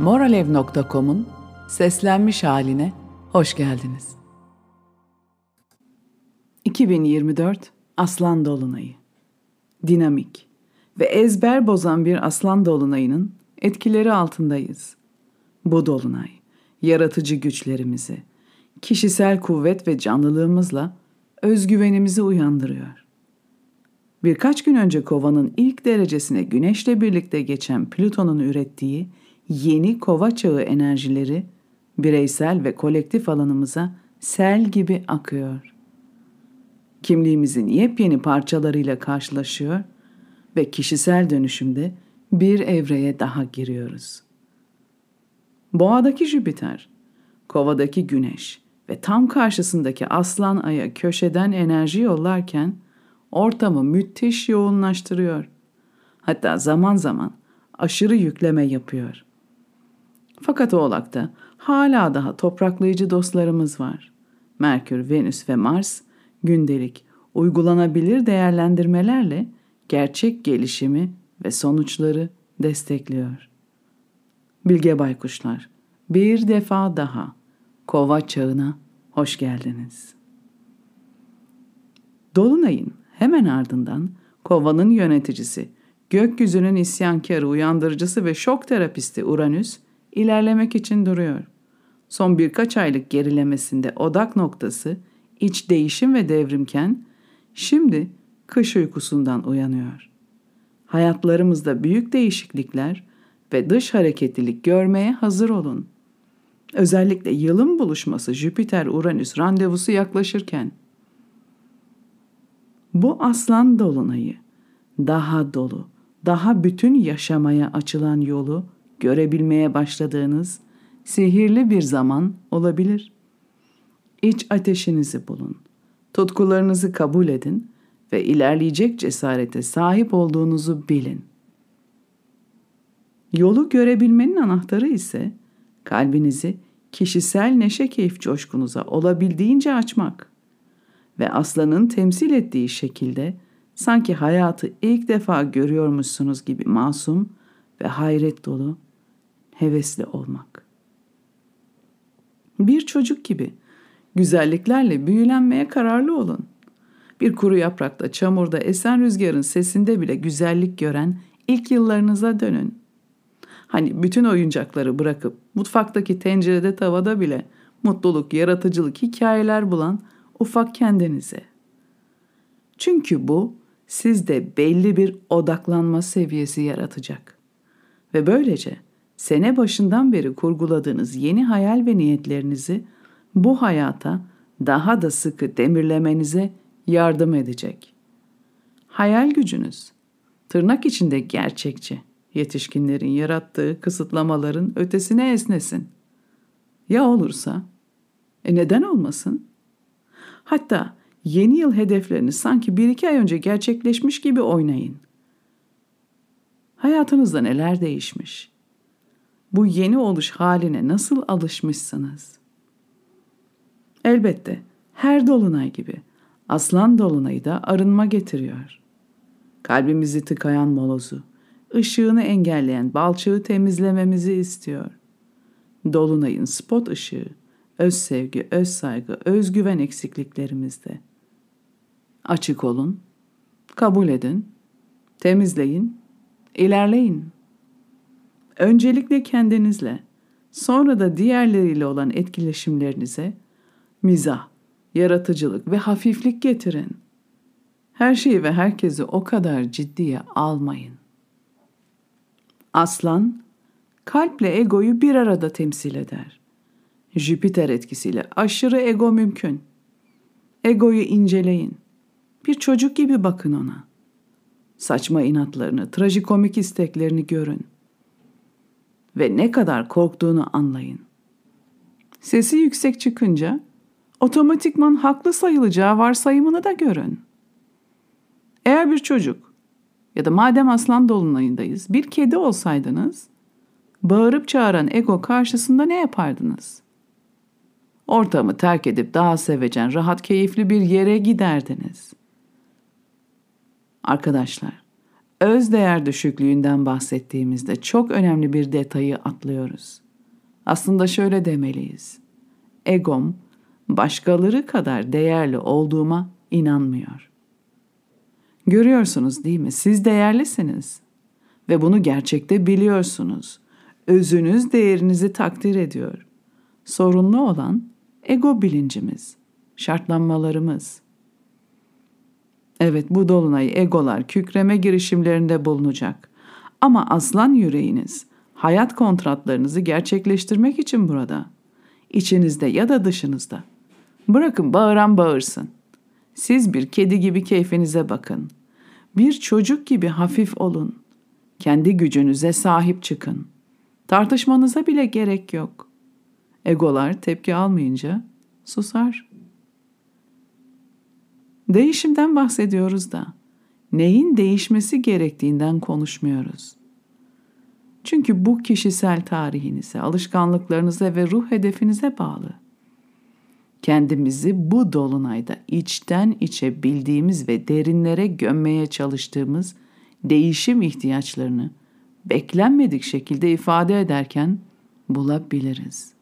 Moralev.com'un seslenmiş haline hoş geldiniz. 2024 Aslan Dolunayı Dinamik ve ezber bozan bir aslan dolunayının etkileri altındayız. Bu dolunay, yaratıcı güçlerimizi, kişisel kuvvet ve canlılığımızla özgüvenimizi uyandırıyor. Birkaç gün önce kovanın ilk derecesine güneşle birlikte geçen Plüton'un ürettiği yeni kova çağı enerjileri bireysel ve kolektif alanımıza sel gibi akıyor. Kimliğimizin yepyeni parçalarıyla karşılaşıyor ve kişisel dönüşümde bir evreye daha giriyoruz. Boğadaki Jüpiter, kovadaki Güneş ve tam karşısındaki Aslan Ay'a köşeden enerji yollarken ortamı müthiş yoğunlaştırıyor. Hatta zaman zaman aşırı yükleme yapıyor. Fakat Oğlak'ta hala daha topraklayıcı dostlarımız var. Merkür, Venüs ve Mars gündelik, uygulanabilir değerlendirmelerle gerçek gelişimi ve sonuçları destekliyor. Bilge Baykuşlar, bir defa daha kova çağına hoş geldiniz. Dolunay'ın hemen ardından kovanın yöneticisi, gökyüzünün isyankarı, uyandırıcısı ve şok terapisti Uranüs ilerlemek için duruyor. Son birkaç aylık gerilemesinde odak noktası iç değişim ve devrimken şimdi kış uykusundan uyanıyor. Hayatlarımızda büyük değişiklikler ve dış hareketlilik görmeye hazır olun. Özellikle yılın buluşması Jüpiter-Uranüs randevusu yaklaşırken bu aslan dolunayı daha dolu, daha bütün yaşamaya açılan yolu görebilmeye başladığınız sihirli bir zaman olabilir. İç ateşinizi bulun. Tutkularınızı kabul edin ve ilerleyecek cesarete sahip olduğunuzu bilin. Yolu görebilmenin anahtarı ise kalbinizi kişisel neşe keyif coşkunuza olabildiğince açmak ve aslanın temsil ettiği şekilde sanki hayatı ilk defa görüyormuşsunuz gibi masum ve hayret dolu, hevesli olmak. Bir çocuk gibi güzelliklerle büyülenmeye kararlı olun. Bir kuru yaprakta, çamurda, esen rüzgarın sesinde bile güzellik gören ilk yıllarınıza dönün. Hani bütün oyuncakları bırakıp mutfaktaki tencerede tavada bile mutluluk, yaratıcılık, hikayeler bulan ufak kendinize. Çünkü bu sizde belli bir odaklanma seviyesi yaratacak. Ve böylece sene başından beri kurguladığınız yeni hayal ve niyetlerinizi bu hayata daha da sıkı demirlemenize yardım edecek. Hayal gücünüz tırnak içinde gerçekçi, yetişkinlerin yarattığı kısıtlamaların ötesine esnesin. Ya olursa? E neden olmasın? Hatta yeni yıl hedeflerini sanki bir iki ay önce gerçekleşmiş gibi oynayın. Hayatınızda neler değişmiş? Bu yeni oluş haline nasıl alışmışsınız? Elbette her dolunay gibi aslan dolunayı da arınma getiriyor. Kalbimizi tıkayan molozu, ışığını engelleyen balçığı temizlememizi istiyor. Dolunayın spot ışığı, öz sevgi, öz saygı, özgüven eksikliklerimizde. Açık olun, kabul edin, temizleyin, ilerleyin. Öncelikle kendinizle, sonra da diğerleriyle olan etkileşimlerinize mizah, yaratıcılık ve hafiflik getirin. Her şeyi ve herkesi o kadar ciddiye almayın. Aslan, kalple egoyu bir arada temsil eder. Jüpiter etkisiyle aşırı ego mümkün. Egoyu inceleyin. Bir çocuk gibi bakın ona. Saçma inatlarını, trajikomik isteklerini görün. Ve ne kadar korktuğunu anlayın. Sesi yüksek çıkınca otomatikman haklı sayılacağı varsayımını da görün. Eğer bir çocuk ya da madem aslan dolunayındayız bir kedi olsaydınız bağırıp çağıran ego karşısında ne yapardınız? Ortamı terk edip daha sevecen, rahat, keyifli bir yere giderdiniz. Arkadaşlar, öz değer düşüklüğünden bahsettiğimizde çok önemli bir detayı atlıyoruz. Aslında şöyle demeliyiz. Egom başkaları kadar değerli olduğuma inanmıyor. Görüyorsunuz değil mi? Siz değerlisiniz ve bunu gerçekte biliyorsunuz. Özünüz değerinizi takdir ediyor. Sorunlu olan ego bilincimiz, şartlanmalarımız. Evet bu dolunay egolar kükreme girişimlerinde bulunacak. Ama aslan yüreğiniz hayat kontratlarınızı gerçekleştirmek için burada. İçinizde ya da dışınızda. Bırakın bağıran bağırsın. Siz bir kedi gibi keyfinize bakın. Bir çocuk gibi hafif olun. Kendi gücünüze sahip çıkın. Tartışmanıza bile gerek yok. Egolar tepki almayınca susar. Değişimden bahsediyoruz da neyin değişmesi gerektiğinden konuşmuyoruz. Çünkü bu kişisel tarihinize, alışkanlıklarınıza ve ruh hedefinize bağlı. Kendimizi bu dolunayda içten içe bildiğimiz ve derinlere gömmeye çalıştığımız değişim ihtiyaçlarını beklenmedik şekilde ifade ederken bulabiliriz.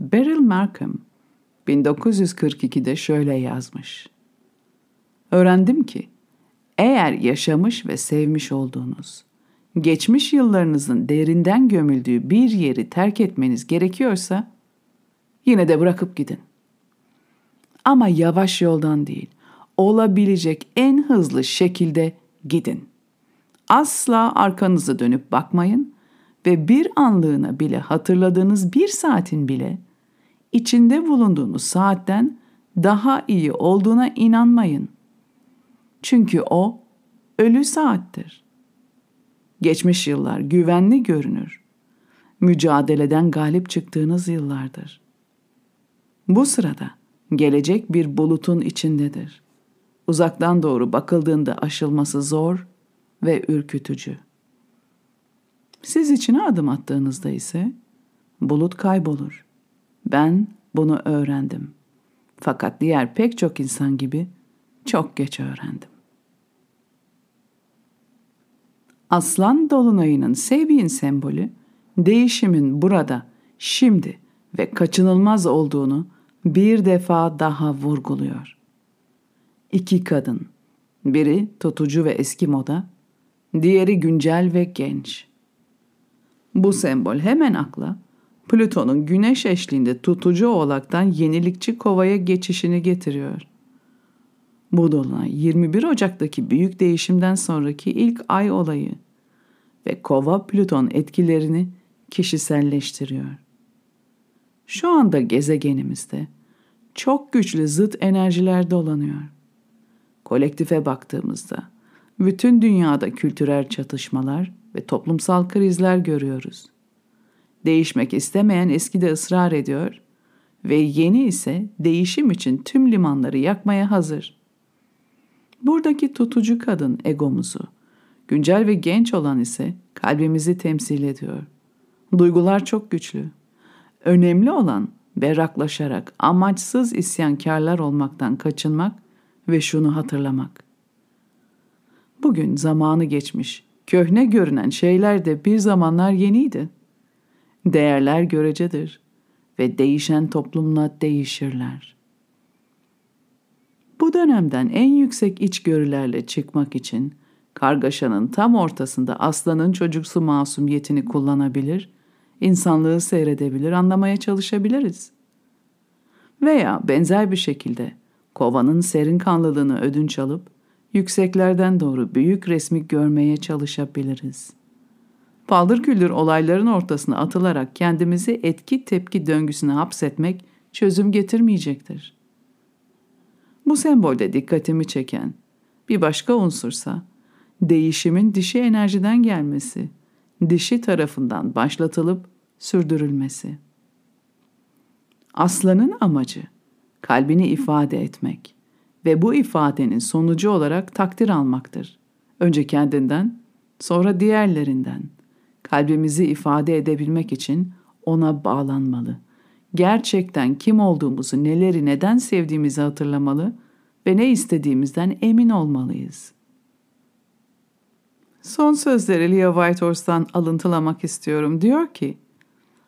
Beryl Markham 1942'de şöyle yazmış. Öğrendim ki eğer yaşamış ve sevmiş olduğunuz, geçmiş yıllarınızın derinden gömüldüğü bir yeri terk etmeniz gerekiyorsa yine de bırakıp gidin. Ama yavaş yoldan değil, olabilecek en hızlı şekilde gidin. Asla arkanızı dönüp bakmayın ve bir anlığına bile hatırladığınız bir saatin bile içinde bulunduğunuz saatten daha iyi olduğuna inanmayın. Çünkü o ölü saattir. Geçmiş yıllar güvenli görünür. Mücadeleden galip çıktığınız yıllardır. Bu sırada gelecek bir bulutun içindedir. Uzaktan doğru bakıldığında aşılması zor ve ürkütücü. Siz içine adım attığınızda ise bulut kaybolur. Ben bunu öğrendim. Fakat diğer pek çok insan gibi çok geç öğrendim. Aslan dolunayının Sevbi'nin sembolü değişimin burada, şimdi ve kaçınılmaz olduğunu bir defa daha vurguluyor. İki kadın, biri tutucu ve eski moda, diğeri güncel ve genç. Bu sembol hemen akla Plüton'un güneş eşliğinde tutucu oğlaktan yenilikçi kovaya geçişini getiriyor. Bu dolunay 21 Ocak'taki büyük değişimden sonraki ilk ay olayı ve kova Plüton etkilerini kişiselleştiriyor. Şu anda gezegenimizde çok güçlü zıt enerjiler dolanıyor. Kolektife baktığımızda bütün dünyada kültürel çatışmalar ve toplumsal krizler görüyoruz. Değişmek istemeyen eskide ısrar ediyor ve yeni ise değişim için tüm limanları yakmaya hazır. Buradaki tutucu kadın egomuzu, güncel ve genç olan ise kalbimizi temsil ediyor. Duygular çok güçlü. Önemli olan berraklaşarak amaçsız isyankarlar olmaktan kaçınmak ve şunu hatırlamak. Bugün zamanı geçmiş, köhne görünen şeyler de bir zamanlar yeniydi. Değerler görecedir ve değişen toplumla değişirler. Bu dönemden en yüksek içgörülerle çıkmak için kargaşanın tam ortasında aslanın çocuksu masumiyetini kullanabilir, insanlığı seyredebilir, anlamaya çalışabiliriz. Veya benzer bir şekilde kovanın serin kanlılığını ödünç alıp yükseklerden doğru büyük resmi görmeye çalışabiliriz.'' Paldır küldür olayların ortasına atılarak kendimizi etki tepki döngüsüne hapsetmek çözüm getirmeyecektir. Bu sembolde dikkatimi çeken bir başka unsursa değişimin dişi enerjiden gelmesi, dişi tarafından başlatılıp sürdürülmesi. Aslanın amacı kalbini ifade etmek ve bu ifadenin sonucu olarak takdir almaktır. Önce kendinden, sonra diğerlerinden.'' Kalbimizi ifade edebilmek için ona bağlanmalı. Gerçekten kim olduğumuzu, neleri neden sevdiğimizi hatırlamalı ve ne istediğimizden emin olmalıyız. Son sözleri Leo Whitehorse'dan alıntılamak istiyorum. Diyor ki,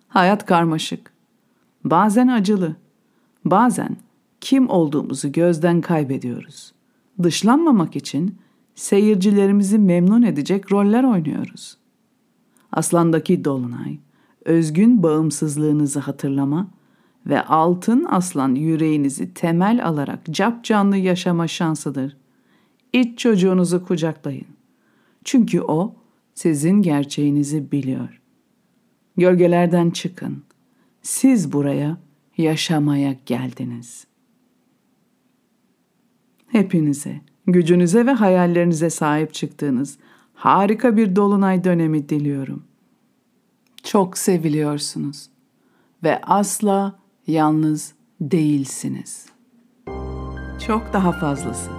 hayat karmaşık, bazen acılı, bazen kim olduğumuzu gözden kaybediyoruz. Dışlanmamak için seyircilerimizi memnun edecek roller oynuyoruz. Aslandaki dolunay, özgün bağımsızlığınızı hatırlama ve altın aslan yüreğinizi temel alarak cap canlı yaşama şansıdır. İç çocuğunuzu kucaklayın. Çünkü o sizin gerçeğinizi biliyor. Gölgelerden çıkın. Siz buraya yaşamaya geldiniz. Hepinize, gücünüze ve hayallerinize sahip çıktığınız harika bir dolunay dönemi diliyorum. Çok seviliyorsunuz ve asla yalnız değilsiniz. Çok daha fazlası.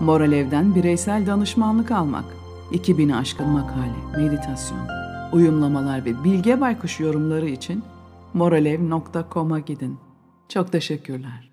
Moralev'den bireysel danışmanlık almak, 2000'i aşkın makale, meditasyon, uyumlamalar ve Bilge Baykuş yorumları için moralev.com'a gidin. Çok teşekkürler.